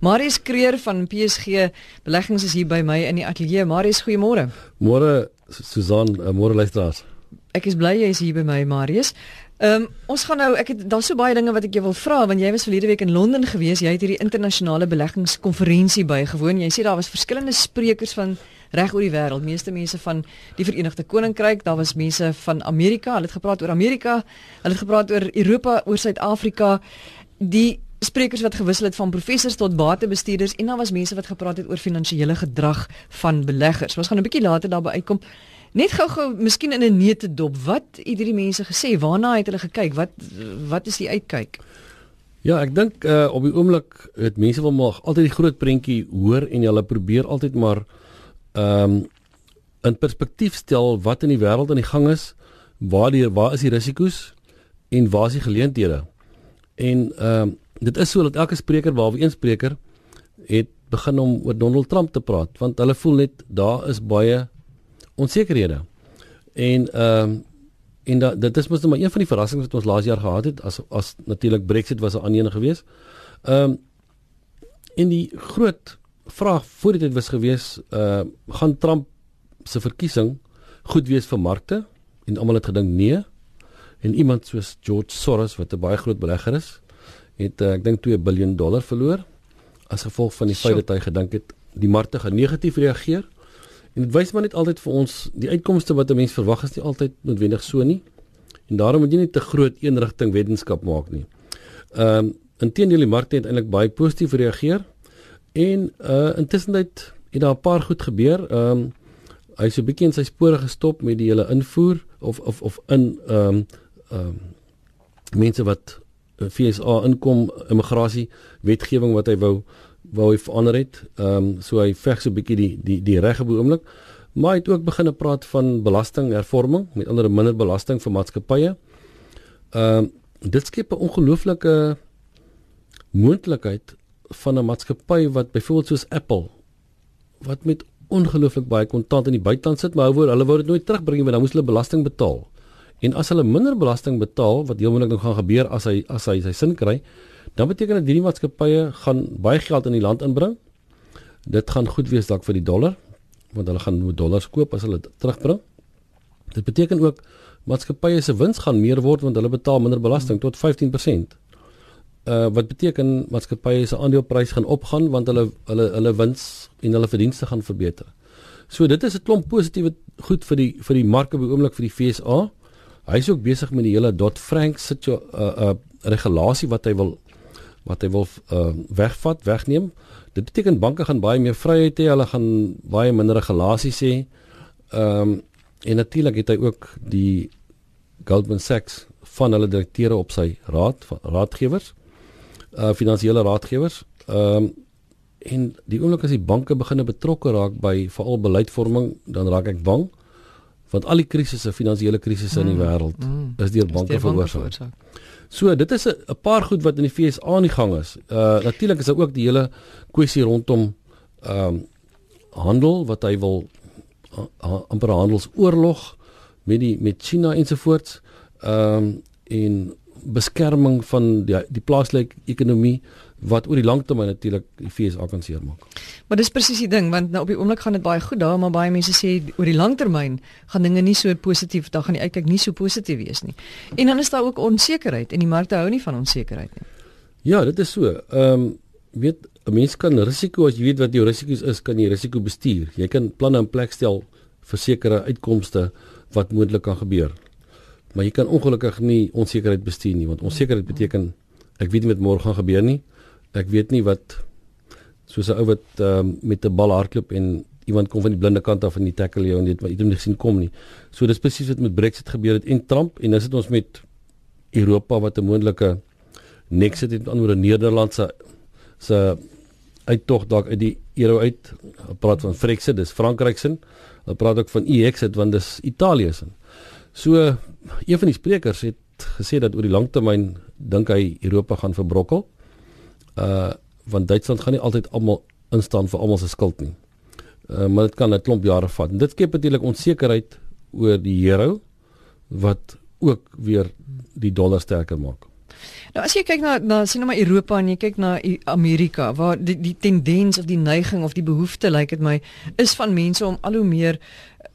Marius Kreer van PSG Beleggings is hier by my in die ateljee. Marius, goeiemôre. Môre Susan, uh, môre luisteraars. Ek is bly jy is hier by my, Marius. Ehm um, ons gaan nou ek het daar's so baie dinge wat ek jou wil vra want jy was verlede week in Londen gewees. Jy het hierdie internasionale beleggingskonferensie bygewoon. Jy sê daar was verskillende sprekers van reg oor die wêreld. Meeste mense van die Verenigde Koninkryk, daar was mense van Amerika. Hulle het gepraat oor Amerika. Hulle het gepraat oor Europa, oor Suid-Afrika. Die sprekers wat gewissel het van professors tot batebestuurders en dan was mense wat gepraat het oor finansiële gedrag van beleggers. Ons gaan 'n bietjie later daarby uitkom. Net gou-gou, miskien in 'n neete dop, wat het hierdie mense gesê? Waarna het hulle gekyk? Wat wat is die uitkyk? Ja, ek dink uh, op die oomblik het mense wil maar altyd die groot prentjie hoor en hulle probeer altyd maar ehm um, in perspektief stel wat in die wêreld aan die gang is, waar die waar is die risiko's en waar is die geleenthede? En ehm um, dit is so dat elke spreker behalwe een spreker het begin om oor Donald Trump te praat want hulle voel net daar is baie onsekerhede. En ehm um, en da, dit is mos net maar een van die verrassings wat ons laas jaar gehad het as as natuurlik Brexit was 'n ander gewees. Ehm um, in die groot vraag voor dit was gewees, uh gaan Trump se verkiesing goed wees vir markte? En almal het gedink nee. En iemand soos George Soros wat 'n baie groot belegger is, het uh, ek dink 2 miljard dollar verloor as gevolg van die feit dat hy gedink het die markte gaan negatief reageer. En dit wys maar net altyd vir ons die uitkomste wat 'n mens verwag is nie altyd noodwendig so nie. En daarom moet jy nie te groot eenrigting wetenskap maak nie. Ehm um, inteendeel die markte het eintlik baie positief reageer en uh intussen het het daar 'n paar goed gebeur. Ehm um, hy so 'n bietjie in sy spore gestop met die hele invoer of of of in ehm um, ehm um, mense wat FSA inkom immigrasie wetgewing wat hy wou wou verander het. Ehm um, so hy veg so 'n bietjie die die die reg op oomblik. Maar hy het ook begin praat van belastinghervorming, met ander minder belasting vir maatskappye. Ehm um, dit skep 'n ongelooflike moontlikheid van 'n maatskappy wat byvoorbeeld soos Apple wat met ongelooflik baie kontant in die buiteland sit, maar hulle wou dit nooit terugbring nie, want dan moes hulle belasting betaal. En as hulle minder belasting betaal, wat heel moontlik nog gaan gebeur as hy as hy sy sin kry, dan beteken dit hierdie maatskappye gaan baie geld in die land inbring. Dit gaan goed wees dalk vir die dollar, want hulle gaan met dollars koop as hulle terugbring. Dit beteken ook maatskappye se wins gaan meer word want hulle betaal minder belasting tot 15%. Uh wat beteken maatskappye se aandeleprys gaan opgaan want hulle hulle hulle wins en hulle verdienste gaan verbeter. So dit is 'n klomp positiewe goed vir die vir die marke by oomblik vir die FSA. Hy is ook besig met die hele Dodd-Frank situ uh uh regulasie wat hy wil wat hy wil uh wegvat, wegneem. Dit beteken banke gaan baie meer vryheid hê, hulle gaan baie minder regulasies hê. Ehm um, en natuurlik het hy ook die Goldman Sachs van hulle direkteure op sy raad raadgewers uh finansiële raadgewers. Ehm um, en die oomblik as die banke begine betrokke raak by veral beleidsvorming, dan raak ek bang want al die krisisse, finansiële krisisse mm, in die mm, wêreld mm, is deur banke veroorsaak. So dit is 'n paar goed wat in die FSA aan die gang is. Uh natuurlik is daar ook die hele kwessie rondom ehm um, handel wat hy wil amper handelsoorlog met die met China ensovoorts. Ehm um, en beskerming van die die plaaslike ekonomie wat oor die lang termyn natuurlik die FSA kan seermaak. Maar dis presies die ding want nou op die oomblik gaan dit baie goed daar maar baie mense sê oor die lang termyn gaan dinge nie so positief dan gaan die uitkyk nie so positief wees nie. En dan is daar ook onsekerheid en die markte hou nie van onsekerheid nie. Ja, dit is so. Ehm um, weet 'n mens kan risiko as jy weet wat jou risiko's is, kan jy risiko bestuur. Jy kan planne in plek stel vir sekere uitkomste wat moontlik kan gebeur. Maar jy kan ongelukkig nie onsekerheid bestuur nie want onsekerheid beteken ek weet nie wat môre gaan gebeur nie ek weet nie wat soos 'n ou wat um, met 'n bal hardloop en iemand kom van die blinde kant af en die tackle jou en dit wat jy hom nie gesien kom nie. So dis presies wat met Brexit gebeur het en Trump en nou sit ons met Europa wat 'n moontlike nexit het aan oor Nederland se se uittog dalk uit die euro uit. Hulle praat van Brexit, dis Frankryk se. Hulle praat ook van exit want dis Italië se. So een van die sprekers het gesê dat oor die langtermyn dink hy Europa gaan verbrokkel uh want Duitsland gaan nie altyd almal instaan vir almal se skuld nie. Uh maar dit kan 'n klomp jare vat. En dit skep natuurlik onsekerheid oor die euro wat ook weer die dollar sterker maak. Nou as jy kyk na na sien nou maar Europa en jy kyk na Amerika waar die die tendens of die neiging of die behoefte lyk like dit my is van mense om al hoe meer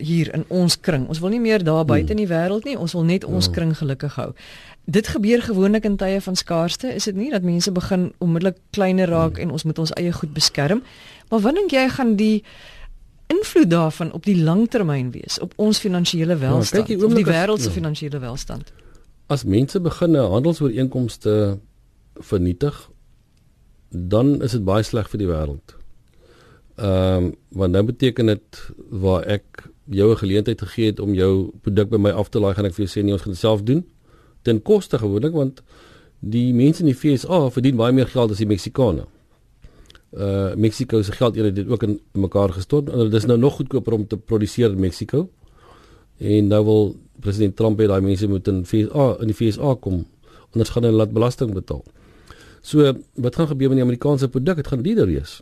hier in ons kring. Ons wil nie meer daar buite in die wêreld nie, ons wil net ons ja. kring gelukkig hou. Dit gebeur gewoonlik in tye van skaarste, is dit nie dat mense begin onmiddellik kleiner raak en ons moet ons eie goed beskerm? Maar wat dink jy gaan die invloed daarvan op die langtermyn wees op ons finansiële ja, welstand, ja, op die wêreld se ja. finansiële welstand? As mense begin handelsooreenkomste vernietig, dan is dit baie sleg vir die wêreld. Ehm um, want nou beteken dit waar ek jou 'n geleentheid gegee het om jou produk by my af te laai, gaan ek vir jou sê nee, ons gaan dit self doen ten koste gewoonlik want die mense in die FSA verdien baie meer geld as die Meksikane. Uh Mexico se geld eenheid het ook in mekaar gestort. Dit is nou nog goedkoper om te produseer in Mexico. En nou wil president Trump hê daai mense moet in FSA in die FSA kom anders gaan hulle laat belasting betaal. So wat gaan gebeur met die Amerikaanse produk? Dit gaan duurder wees.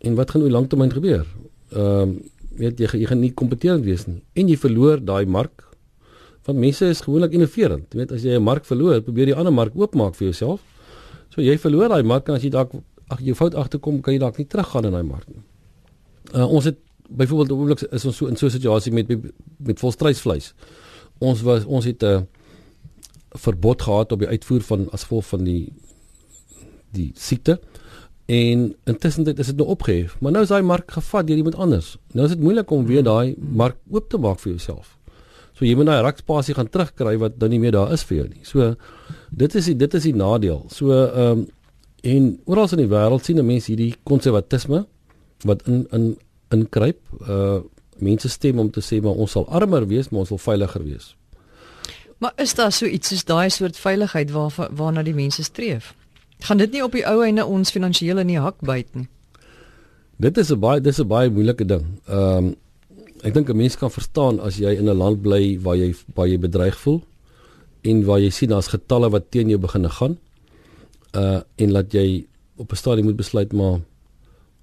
En wat gaan oor langtermyn gebeur? Ehm um, weet jy jy gaan nie kompeterend wees nie. En jy verloor daai mark. Want mense is gewoonlik innoverend. Jy weet as jy 'n mark verloor probeer jy 'n ander mark oopmaak vir jouself. So jy verloor daai mark en as jy dalk ag jou fout agterkom kan jy dalk nie teruggaan in daai mark nie. Uh, ons het byvoorbeeld oomblik is ons so in so 'n situasie met met volstrydsvleis ons was ons het 'n uh, verbod gehad op die uitvoer van as gevolg van die die siekte En intussen is dit nou opgehef, maar nou is daai mark gevat deur iemand anders. Nou is dit moeilik om weer daai mark oop te maak vir jouself. So jy moet daai rakspasie gaan terugkry wat nou nie meer daar is vir jou nie. So dit is die dit is die nadeel. So ehm um, en oral in die wêreld sien mense hierdie konservatisme wat in in inkruip. Uh mense stem om te sê maar ons sal armer wees, maar ons wil veiliger wees. Maar is daar so iets soos daai soort veiligheid waar waarna die mense streef? Gaan dit nie op die ou einde ons finansiële nie hak byt nie? Dit is 'n baie dis 'n baie moeilike ding. Ehm um, ek dink 'n mens kan verstaan as jy in 'n land bly waar jy waar jy bedreig voel en waar jy sien daar's getalle wat teen jou begin gaan. Uh en laat jy op 'n stadium moet besluit maar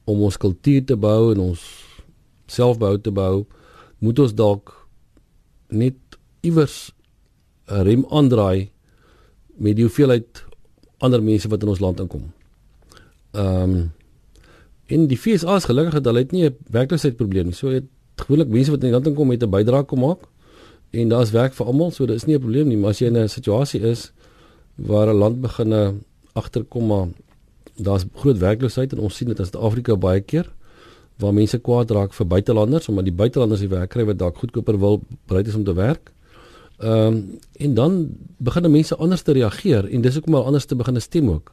om ons kultuur te bou en ons selfbehou te bou, moet ons dalk net iewers 'n rem aandraai met die hoeveelheid ander mense wat in ons land inkom. Ehm um, in die FSA is gelukkig dat hulle het nie 'n werkloosheidprobleem nie. So het gewoonlik mense wat in die land inkom met 'n bydrae kom maak en daar's werk vir almal, so dit is nie 'n probleem nie, maar as jy in 'n situasie is waar 'n land begin agterkom maar daar's groot werkloosheid en ons sien dit in Suid-Afrika baie keer waar mense kwaad raak vir buitelanders omdat die buitelanders die werk kry wat dalk goedkoper wil bereid is om te werk. Ehm um, en dan begin mense anders te reageer en dis hoekom hulle anders te begin stem ook.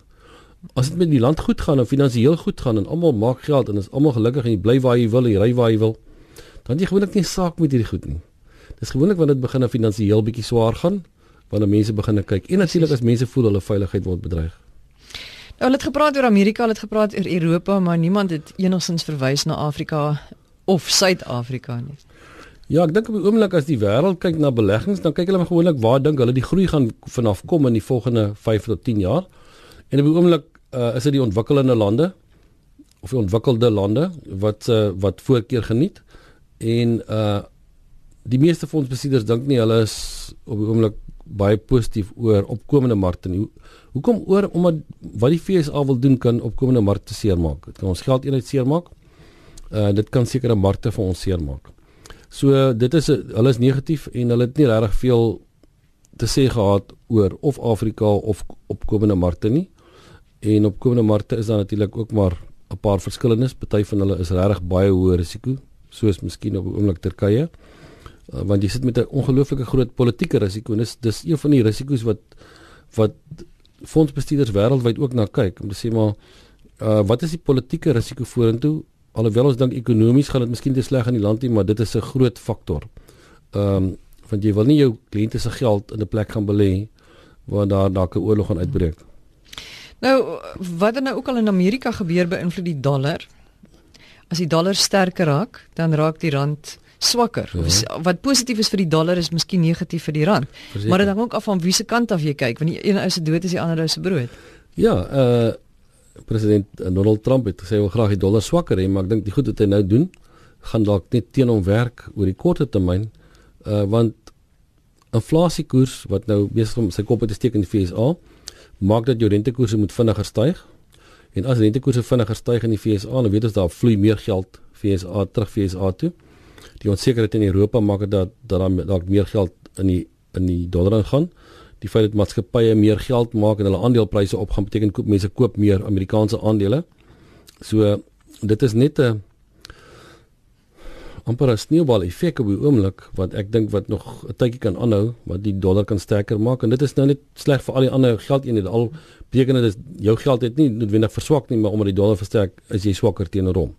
As dit met die land goed gaan en finansiëel goed gaan en almal maak geld en is almal gelukkig en jy bly waar jy wil, jy ry waar jy wil, dan jy gewoonlik nie saak met hierdie goed nie. Dis gewoonlik wanneer dit begin finansiëel bietjie swaar gaan, wanneer mense begin kyk en natuurlik as mense voel hulle veiligheid word bedreig. Nou hulle het gepraat oor Amerika, hulle het gepraat oor Europa, maar niemand het enigsins verwys na Afrika of Suid-Afrika nie. Ja, ek dink op die oomblik as die wêreld kyk na beleggings, dan kyk hulle maar gewoonlik waar dink hulle die groei gaan vanaf kom in die volgende 5 tot 10 jaar. En op die oomblik uh, is dit die ontwikkelende lande of die ontwikkelde lande wat uh, wat voorkeur geniet en uh die meeste fondsbestuurders dink nie hulle is op die oomblik baie positief oor opkomende markte nie. Hoekom oor omdat wat die FSA wil doen kan opkomende markte seermaak. Dit kan ons geld eenheid seermaak. Uh dit kan sekere markte vir ons seermaak. So dit is hulle is negatief en hulle het nie regtig veel te sê gehad oor of Afrika of opkomende markte nie. En opkomende markte is dan natuurlik ook maar 'n paar verskillendes. Party van hulle is regtig baie hoë risiko, soos miskien op oomblik Turkye. Uh, want jy sit met 'n ongelooflike groot politieke risiko en dis dis een van die risiko's wat wat fondsbestuurders wêreldwyd ook na kyk om te sê maar uh, wat is die politieke risiko vorentoe alhoewel ons dink ekonomies gaan dit miskien te sleg in die land nie, maar dit is 'n groot faktor. Ehm um, want jy wil nie jou kliënte se geld in 'n plek gaan belê waar daar dalk 'n oorlog gaan uitbreek. Nou, wat dan nou ook al in Amerika gebeur beïnvloed die dollar. As die dollar sterker raak, dan raak die rand swakker. Ja. Wat positief is vir die dollar is miskien negatief vir die rand. Verzeker. Maar dit hang ook af van wie se kant af jy kyk, want die een ou se dood is die ander ou se brood. Ja, uh president Donald Trump het gesê hy wil graag die dollar swakker hê, maar ek dink die goed wat hy nou doen gaan dalk net teen hom werk oor die korte termyn. Uh want inflasiekoers wat nou besig om sy kop te steek in die FSA maak dat jou rentekoerse moet vinniger styg. En as rentekoerse vinniger styg in die FSA, dan weet ons daar vloei meer geld FSA terug FSA toe. Die onsekerheid in Europa maak dit dat dat daar dalk meer geld in die in die dollar ingaan. Die feit dat maatskappye meer geld maak en hulle aandelepryse opgaan beteken koop mense koop meer Amerikaanse aandele. So dit is net 'n amper 'n sneeubal effek op die oomblik wat ek dink wat nog 'n tydjie kan aanhou wat die dollar kan sterker maak en dit is nou net sleg vir al die ander geldeenhede al beteken dit jou geld het nie noodwendig verswak nie maar omdat die dollar versterk is jy swakker teenoor hom.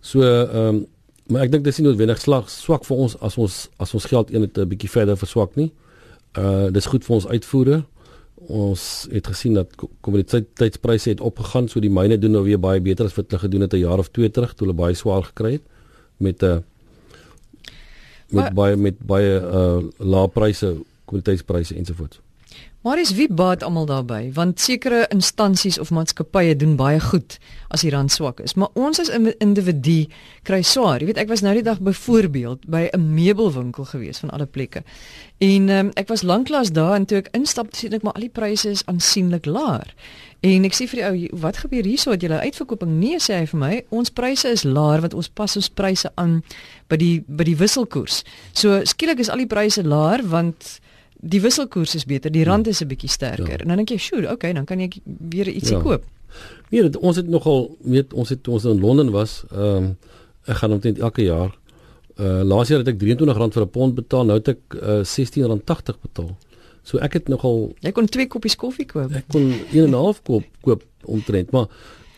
So ehm um, maar ek dink dis nie noodwendig slag swak vir ons as ons as ons geld eenheid 'n bietjie verder verswak nie. Uh dis goed vir ons uitvoere. Ons het gesien dat kommoditeitspryse het opgegaan, so die myne doen nou weer baie beter as wat hulle gedoen het 'n jaar of 2 terug toe hulle baie swaar gekry het met 'n uh, met maar, baie met baie uh lae pryse, kwaliteitspryse ensovoorts. Maar is wie baat almal daarbey? Want sekere instansies of maatskappye doen baie goed as die rand swak is, maar ons as individu kry swaar. Jy weet, ek was nou die dag byvoorbeeld by 'n meubelwinkel gewees van alle plekke. En um, ek was lanklaas daar en toe ek instap, sien ek maar al die pryse is aansienlik laer. En ek sê vir die ou, wat gebeur hierso dat julle uitverkoping nee sê hy vir my, ons pryse is laer want ons pas ons pryse aan by die by die wisselkoers. So skielik is al die pryse laer want die wisselkoers is beter, die rand is 'n bietjie sterker. Ja. En dan dink jy, "Sjoe, okay, dan kan jy weer ietsie ja. koop." Nee, ons het nogal weet ons het ons in Londen was, ehm um, ek gaan omtrent elke jaar uh laas jaar het ek R23 vir 'n pond betaal, nou het ek uh, R16.80 betaal. So ek het nogal Jy kon twee koppies koffie koop. Ek kon 1 en 'n half koop koop omtrent, maar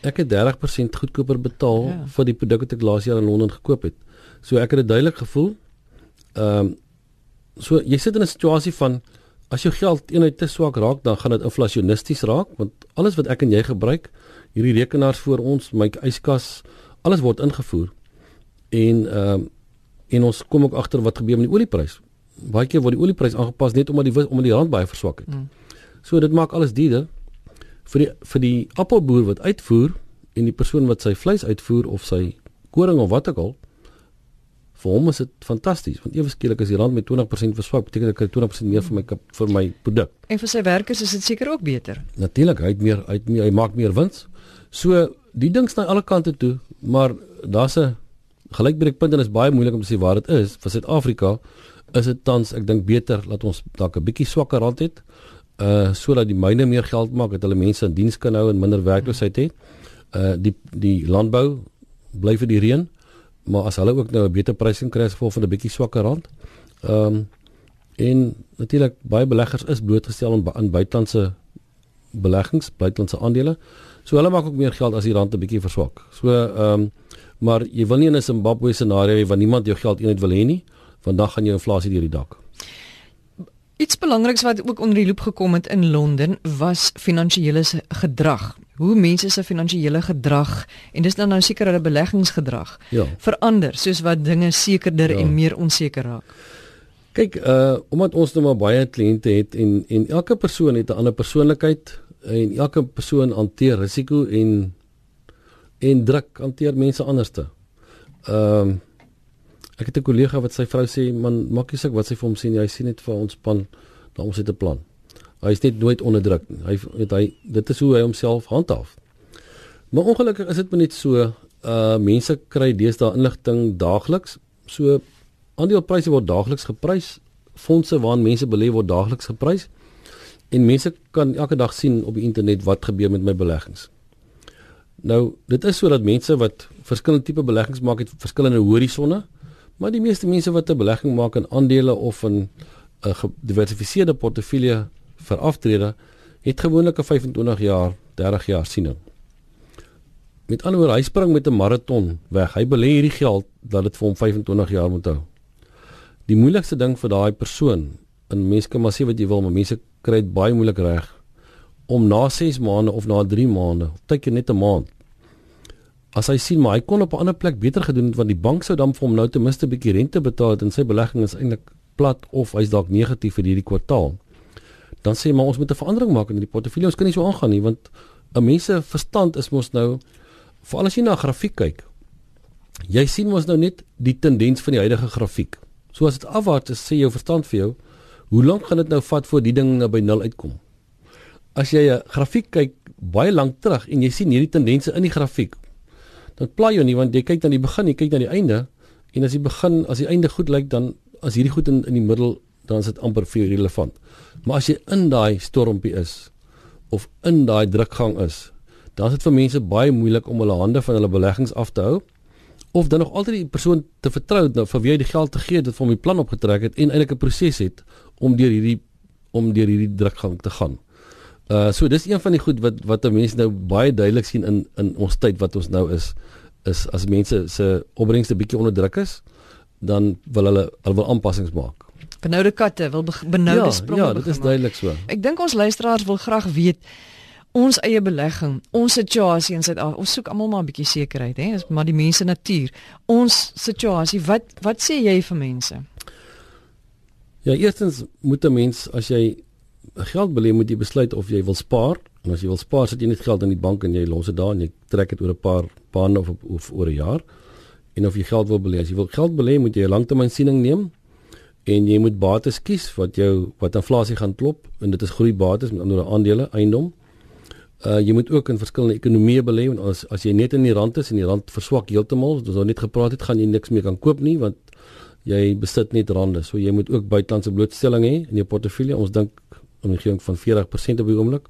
ek het 30% goedkoper betaal ja. vir die produk wat ek laas jaar in Londen gekoop het. So ek het dit duidelik gevoel. Ehm um, so jy sit in 'n situasie van as jou geld eenheid te swak raak, dan gaan dit inflasionisties raak want alles wat ek en jy gebruik, hierdie rekenaars vir ons, my yskas, alles word ingevoer. En ehm um, en ons kom ook agter wat gebeur met die oliepryse. Baie keer word die oliepryse aangepas net omdat die omdat die rand baie verswak het. Mm. So dit maak alles duurder vir die vir die appelboer wat uitvoer en die persoon wat sy vleis uitvoer of sy koring of wat ook al vir hom is dit fantasties want ewe skielik as die rand met 20% verswak beteken ek kry 20% meer vir my vir my produk. En vir sy werkers is dit seker ook beter. Natuurlik, hy het meer hy het meer hy maak meer wins. So die ding sny alle kante toe, maar daar's 'n gelykbreekpunt en dit is baie moeilik om te sê waar dit is. Vir Suid-Afrika is dit tans ek dink beter dat ons dalk 'n bietjie swakker rand het uh sodat die myne meer geld maak dat hulle mense in diens kan hou en minder werkloosheid het. Uh die die landbou bly vir die reën maar as hulle ook nou 'n beter prysing kry as gevolg van 'n bietjie swakker rand. Ehm um, en natuurlik baie beleggers is blootgestel aan aan buitelandse beleggings, buitelandse aandele. So hulle maak ook meer geld as die rand 'n bietjie verswak. So ehm um, maar jy wil nie in 'n Zimbabwe scenario hê waar niemand jou geld eenheid wil hê nie, want dan gaan jou inflasie deur die dak. Iets belangriks wat ook onder die loop gekom het in Londen was finansiële gedrag hoe mense se finansiële gedrag en dis dan nou seker hulle beleggingsgedrag ja. verander soos wat dinge sekerder ja. en meer onseker raak. Kyk, uh omdat ons nou maar baie kliënte het en en elke persoon het 'n ander persoonlikheid en elke persoon hanteer risiko en en druk hanteer mense anderste. Ehm uh, ek het 'n kollega wat sy vrou sê man maak nie saak wat sy vir hom sê jy sien net vir ons span dan ons het 'n plan. Hy is net nooit onderdruk nie. Hy weet hy dit is hoe hy homself handhaaf. Maar ongelukkig is dit net so uh mense kry deesdae inligting daagliks. So aandelepryse word daagliks geprys. Fondse waarin mense belê word daagliks geprys. En mense kan elke dag sien op die internet wat gebeur met my beleggings. Nou, dit is sodat mense wat verskillende tipe beleggings maak het verskillende horisonne, maar die meeste mense wat 'n belegging maak in aandele of in 'n gediversifiseerde portefeulje vir aftrede het gewoonlik 'n 25 jaar, 30 jaar siening. Met ander woorde, hy spring met 'n maraton weg. Hy belê hierdie geld dat dit vir hom 25 jaar moet hou. Die moeilikste ding vir daai persoon, en mense kan maar sê wat jy wil, maar mense kry dit baie moeilik reg om na 6 maande of na 3 maande, tydjie net 'n maand. As hy sien maar hy kon op 'n ander plek beter gedoen het want die bank sou dan vir hom nou ten minste 'n bietjie rente betaal het en sy belegging is eintlik plat of hy's dalk negatief vir hierdie kwartaal dan sê maar ons moet 'n verandering maak in die portefeulje. Ons kan nie so aangaan nie want 'n mens se verstand is mos nou veral as jy na 'n grafiek kyk. Jy sien mos nou net die tendens van die huidige grafiek. So as dit afwaarts is, sê jou verstand vir jou, hoe lank gaan dit nou vat voor die ding nou by nul uitkom? as jy 'n grafiek kyk baie lank terug en jy sien hierdie tendense in die grafiek, dan pla jy nie want jy kyk aan die begin, jy kyk na die einde en as jy begin, as die einde goed lyk dan as hierdie goed in in die middel dan is dit amper vir relevant. Maar as jy in daai stormpie is of in daai drukgang is, dan is dit vir mense baie moeilik om hulle hande van hulle beleggings af te hou of dan nog altyd die persoon te vertrou nou vir wie jy die geld te gee dit vir hom die plan opgetrek het en eintlik 'n proses het om deur hierdie om deur hierdie drukgang te gaan. Uh so dis een van die goed wat wat mense nou baie duidelik sien in in ons tyd wat ons nou is is as mense se opbrengste bietjie onder druk is, dan wil hulle hulle wil aanpassings maak. Benoude katte wil benoude ja, spronge. Ja, dit is duidelik so. Ek dink ons luisteraars wil graag weet ons eie belegging, ons situasie in Suid-Afrika. Ons soek almal maar 'n bietjie sekerheid, hè? Dis maar die mense natuur. Ons situasie, wat wat sê jy vir mense? Ja, eerstens moet 'n mens as jy geld belê, moet jy besluit of jy wil spaar. En as jy wil spaar, sit jy net geld in die bank en jy los dit daar en jy trek dit oor 'n paar maande of, of oor 'n jaar. En of jy geld wil belê, as jy wil geld belê, moet jy 'n langtermynsiening neem en jy moet bates kies wat jou wat inflasie gaan klop en dit is groeibates met ander aandele, eiendom. Uh jy moet ook in verskillende ekonomieë belê want as as jy net in die rand is en die rand verswak heeltemal, soos ons net gepraat het, gaan jy niks meer kan koop nie want jy besit net rande. So jy moet ook buitelandse blootstelling hê in jou portefeulje. Ons dink 'n omgewing van 40% op die oomblik.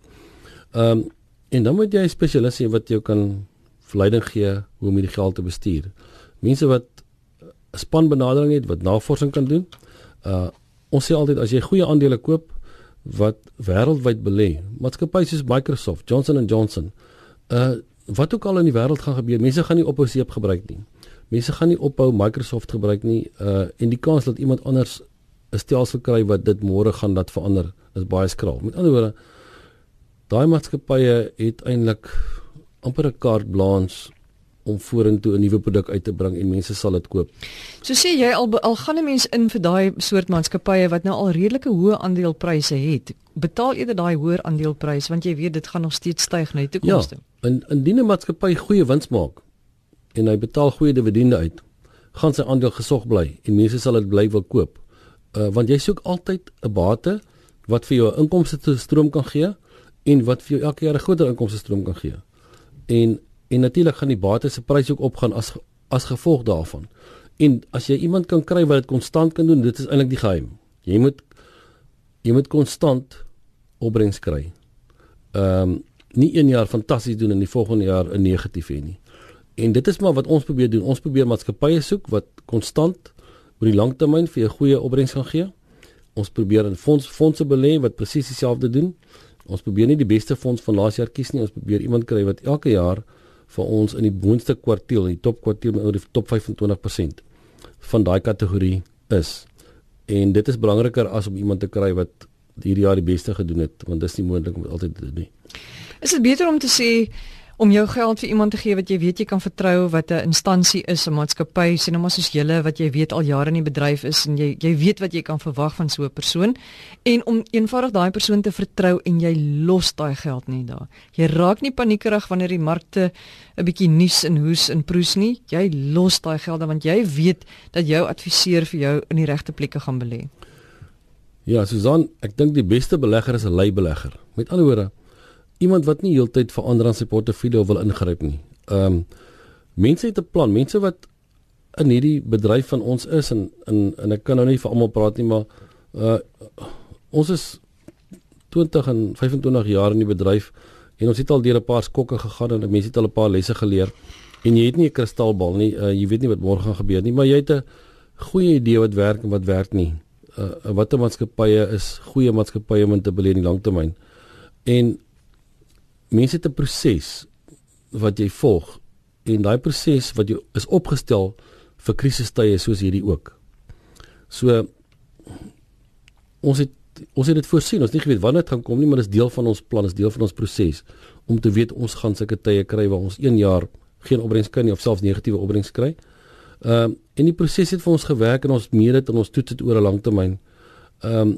Ehm um, en dan moet jy 'n spesialis hê wat jou kan verleiding gee hoe om hierdie geld te bestuur. Mense wat 'n spanbenadering het wat navorsing kan doen. Uh ons sê altyd as jy goeie aandele koop, wat wêreldwyd belê. Maatskappye soos Microsoft, Johnson & Johnson, uh wat ook al in die wêreld gaan gebeur, mense gaan nie ophou seep gebruik nie. Mense gaan nie ophou Microsoft gebruik nie. Uh en die kans dat iemand anders 'n stelsel kry wat dit môre gaan laat verander is baie skraal. Met ander woorde, daai maatskappye het eintlik amper 'n carte blanche om vorentoe 'n nuwe produk uit te bring en mense sal dit koop. So sê jy al al gaan 'n mens in vir daai soort maatskappye wat nou al redelike hoë aandelepryse het, betaal eerder daai hoër aandeleprys want jy weet dit gaan nog steeds styg na die toekoms toe. Ja, in indien 'n maatskappy goeie wins maak en hy betaal goeie dividende uit, gaan sy aandeel gesog bly en mense sal dit bly wil koop. Uh want jy soek altyd 'n bate wat vir jou 'n inkomste stroom kan gee en wat vir jou elke jaar 'n groter inkomste stroom kan gee. En en natuurlik gaan die bates se prys ook opgaan as as gevolg daarvan. En as jy iemand kan kry wat dit konstant kan doen, dit is eintlik die geheim. Jy moet jy moet konstant opbrengs kry. Ehm um, nie een jaar fantasties doen en die volgende jaar 'n negatief hê nie. En dit is maar wat ons probeer doen. Ons probeer maatskappye soek wat konstant oor die lang termyn vir 'n goeie opbrengs gaan gee. Ons probeer in fonds fondse belê wat presies dieselfde doen. Ons probeer nie die beste fonds van laas jaar kies nie. Ons probeer iemand kry wat elke jaar vir ons in die boonste kwartiel, die top kwartiel met oor die top 25% van daai kategorie is. En dit is belangriker as om iemand te kry wat hierdie jaar die beste gedoen het, want dit is nie moontlik om altyd te doen nie. Is dit beter om te sê om jou geld vir iemand te gee wat jy weet jy kan vertrou wat 'n instansie is, 'n maatskappy, sien nou maar soos julle wat jy weet al jare in die bedryf is en jy jy weet wat jy kan verwag van so 'n persoon en om eenvoudig daai persoon te vertrou en jy los daai geld nie daar. Jy raak nie paniekerig wanneer die markte 'n bietjie nuus en hoes en proes nie. Jy los daai geld want jy weet dat jou adviseur vir jou in die regte plekke gaan belê. Ja, Susan, ek dink die beste belegger is 'n leibelegger. Met ander woorde, iemand wat nie heeltyd vir ander aan sy portefeulje wil ingryp nie. Ehm um, mense het 'n plan, mense wat in hierdie bedryf van ons is en in en ek kan nou nie vir almal praat nie, maar uh ons is 20 en 25 jaar in die bedryf en ons het al deur 'n paar skokke gegaan en mense het al 'n paar lesse geleer. En jy het nie 'n kristalbal nie, uh, jy weet nie wat môre gaan gebeur nie, maar jy het 'n goeie idee wat werk en wat werk nie. Uh watter maatskappye is goeie maatskappye om te belê in die langtermyn. En mense het 'n proses wat jy volg en daai proses wat jy is opgestel vir krisistye soos hierdie ook. So ons het ons het dit voorsien. Ons het nie geweet wanneer dit gaan kom nie, maar dit is deel van ons plan, is deel van ons proses om te weet ons gaan sulke tye kry waar ons 1 jaar geen opbrengs kan nie of selfs negatiewe opbrengs kry. Ehm um, en die proses het vir ons gewerk en ons meet dit en ons toets dit oor 'n lang termyn. Ehm um,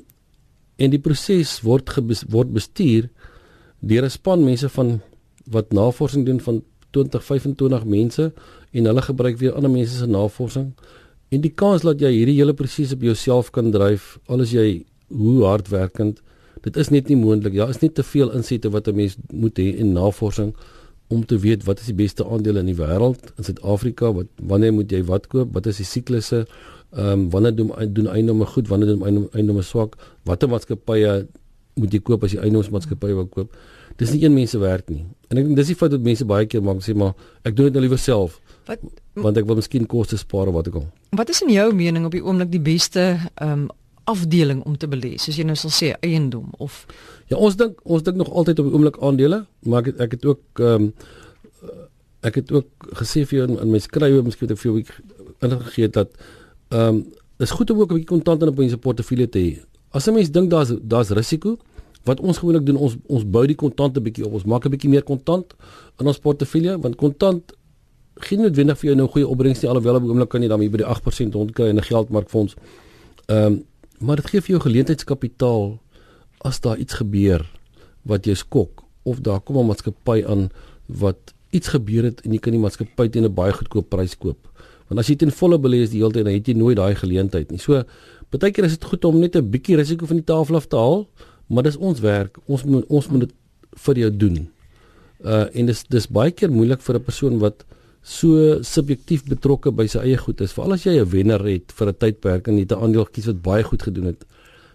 en die proses word word bestuur deur 'n span mense van wat navorsing doen van 20 25 mense en hulle gebruik weer ander mense se navorsing en die kans dat jy hierdie hele proses op jouself kan dryf al is jy hoe hardwerkend Dit is net nie moontlik. Ja, is net te veel insette wat 'n mens moet hê in navorsing om te weet wat is die beste aandele in die wêreld in Suid-Afrika, wat wanneer moet jy wat koop, wat is die siklusse, ehm um, wanneer doen doen eiendomme goed, wanneer doen eiendomme swak, watter maatskappye moet jy koop as jy eiendomsmaatskappye wil koop. Dis nie een mens se werk nie. En ek dink dis die fout wat mense baie keer maak, sê maar ek doen dit nou liewer self. Wat want ek wil miskien koste spaar of wat ek al. Wat is in jou mening op die oomblik die beste ehm um, afdeling om te belê, soos jy nou sal sê eiendom of Ja, ons dink ons dink nog altyd op die oomblik aandele, maar ek het, ek het ook ehm um, ek het ook gesê vir jou in, in my skrywe, miskien het ek vir jou ingegee dat ehm um, dis goed om ook 'n bietjie kontant in op jou portefeulje te hê. As 'n mens dink daar's daar's risiko, wat ons gewoonlik doen, ons ons bou die kontant 'n bietjie op. Ons maak 'n bietjie meer kontant in ons portefeulje want kontant gee noodwendig vir jou nou goeie opbrengs nie alhoewel op die oomblik kan jy dan hier by die 8% rondkry in 'n geldmarkfonds. Ehm um, maar dit gee vir jou geleentheidskapitaal as daar iets gebeur wat jou skok of daar kom 'n maatskappy aan wat iets gebeur het en jy kan die maatskappy teen 'n baie goedkoop prys koop. Want as jy ten volle belê is die hele tyd dan het jy nooit daai geleentheid nie. So baie keer is dit goed om net 'n bietjie risiko van die tafel af te haal, maar dis ons werk. Ons moet ons moet dit vir jou doen. Uh en dis dis baie keer moeilik vir 'n persoon wat so subjektief betrokke by sy eie goed is. Veral as jy 'n wenner het vir 'n tydperk en jy 'n aandeel kies wat baie goed gedoen het.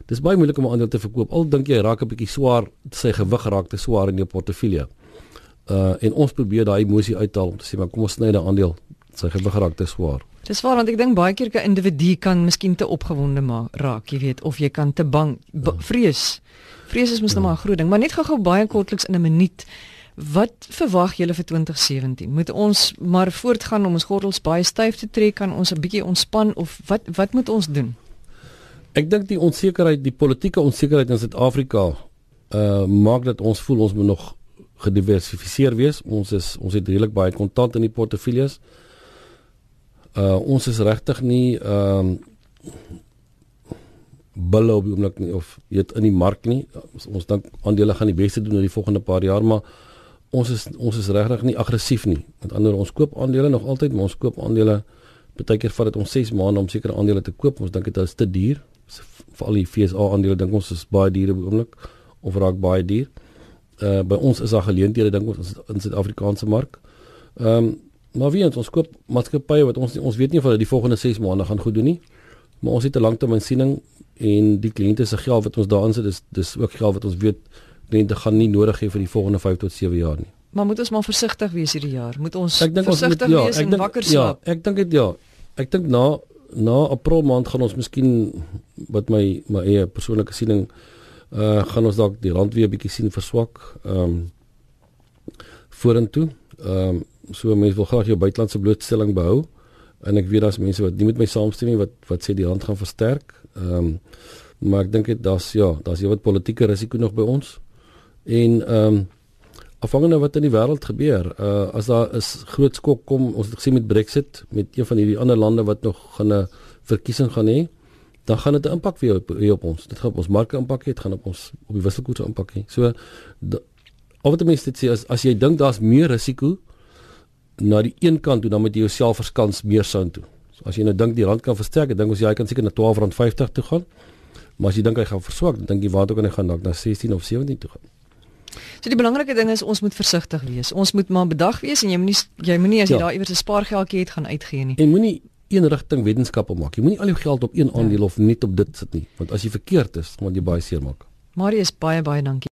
Dis baie moeilik om 'n aandeel te verkoop. Al dink jy raak 'n bietjie swaar, sy gewig raak te swaar in jou portefeulje. Uh en ons probeer daai emosie uithaal om te sê maar kom ons sny daai aandeel sy gewig raak te swaar. Dis waar want ek dink baie keer 'n individu kan miskien te opgewonde maar raak, jy weet, of jy kan te bang, ja. vrees. Vrees is mos ja. nou maar 'n groot ding, maar net gou-gou baie kortliks in 'n minuut. Wat verwag julle vir 2017? Moet ons maar voortgaan om ons gordels baie styf te trek, kan ons 'n bietjie ontspan of wat wat moet ons doen? Ek dink die onsekerheid, die politieke onsekerheid in Suid-Afrika uh maak dat ons voel ons moet nog gediversifiseer wees. Ons is ons het redelik baie kontant in die portefeuilles. Uh ons is regtig nie ehm uh, bulle op die oomblik nie of weet in die mark nie. Ons, ons dink aandele gaan die beste doen oor die volgende paar jaar, maar ons is ons is regtig nie aggressief nie. Met ander ons koop aandele nog altyd, maar ons koop aandele baie keer vat dit ons 6 maande om sekere aandele te koop. Ons dink dit is te duur veral die FSA aandele dink ons is baie duur op die oomblik of raak baie duur. Uh by ons is daar geleenthede dink ons in Suid-Afrikaanse mark. Ehm um, maar wie ons koop maatskappye wat ons ons weet nie of hulle die volgende 6 maande gaan goed doen nie. Maar ons het 'n langtermynsiening en die kliënte se geld wat ons daarin sit dis dis ook geld wat ons weet kliënte gaan nie nodig hê vir die volgende 5 tot 7 jaar nie. Maar moet ons maar versigtig wees hierdie jaar. Moet ons versigtig ja, wees en denk, wakker slaap. Ja, ek dink dit ja. Ek dink na na April maand gaan ons miskien wat my my eie persoonlike siening uh gaan ons dalk die rand weer bietjie sien verswak. Ehm um, vorentoe. Ehm um, so mense wil graag jou buitelandse blootstelling behou en ek weet daar's mense wat nie met my saamstem nie wat wat sê die rand gaan versterk. Ehm um, maar ek dink dit daar's ja, daar's jy wat politieke risiko nog by ons. En ehm um, afhangende wat in die wêreld gebeur. Uh as daar is groot skok kom, ons het gesien met Brexit, met een van hierdie ander lande wat nog gaan 'n verkiesing gaan hê, dan gaan dit 'n impak weer op, op ons. Dit gaan op ons marke impak hê, dit gaan op ons op die wisselkoers impak hê. So al wat mense dit sê as as jy dink daar's meer risiko na die een kant toe, dan moet jy jouself verskans meer sound toe. So as jy nou dink die rand kan versterk, dan dink ons jy kan seker na R12.50 toe gaan. Maar as jy dink hy gaan verswak, dan dink jy waar toe kan hy gaan dalk na 16 of 17 toe gaan. So die belangrike ding is ons moet versigtig wees. Ons moet maar bedag wees en jy moenie jy moenie as jy ja. daar iewers 'n spaargeldjie het gaan uitgee nie. En moenie een rigting wetenskappe maak. Jy moenie al jou geld op een ja. aandeel ja. of net op dit sit nie, want as jy verkeerd is, gaan jy baie seer maak. Marius baie baie dankie.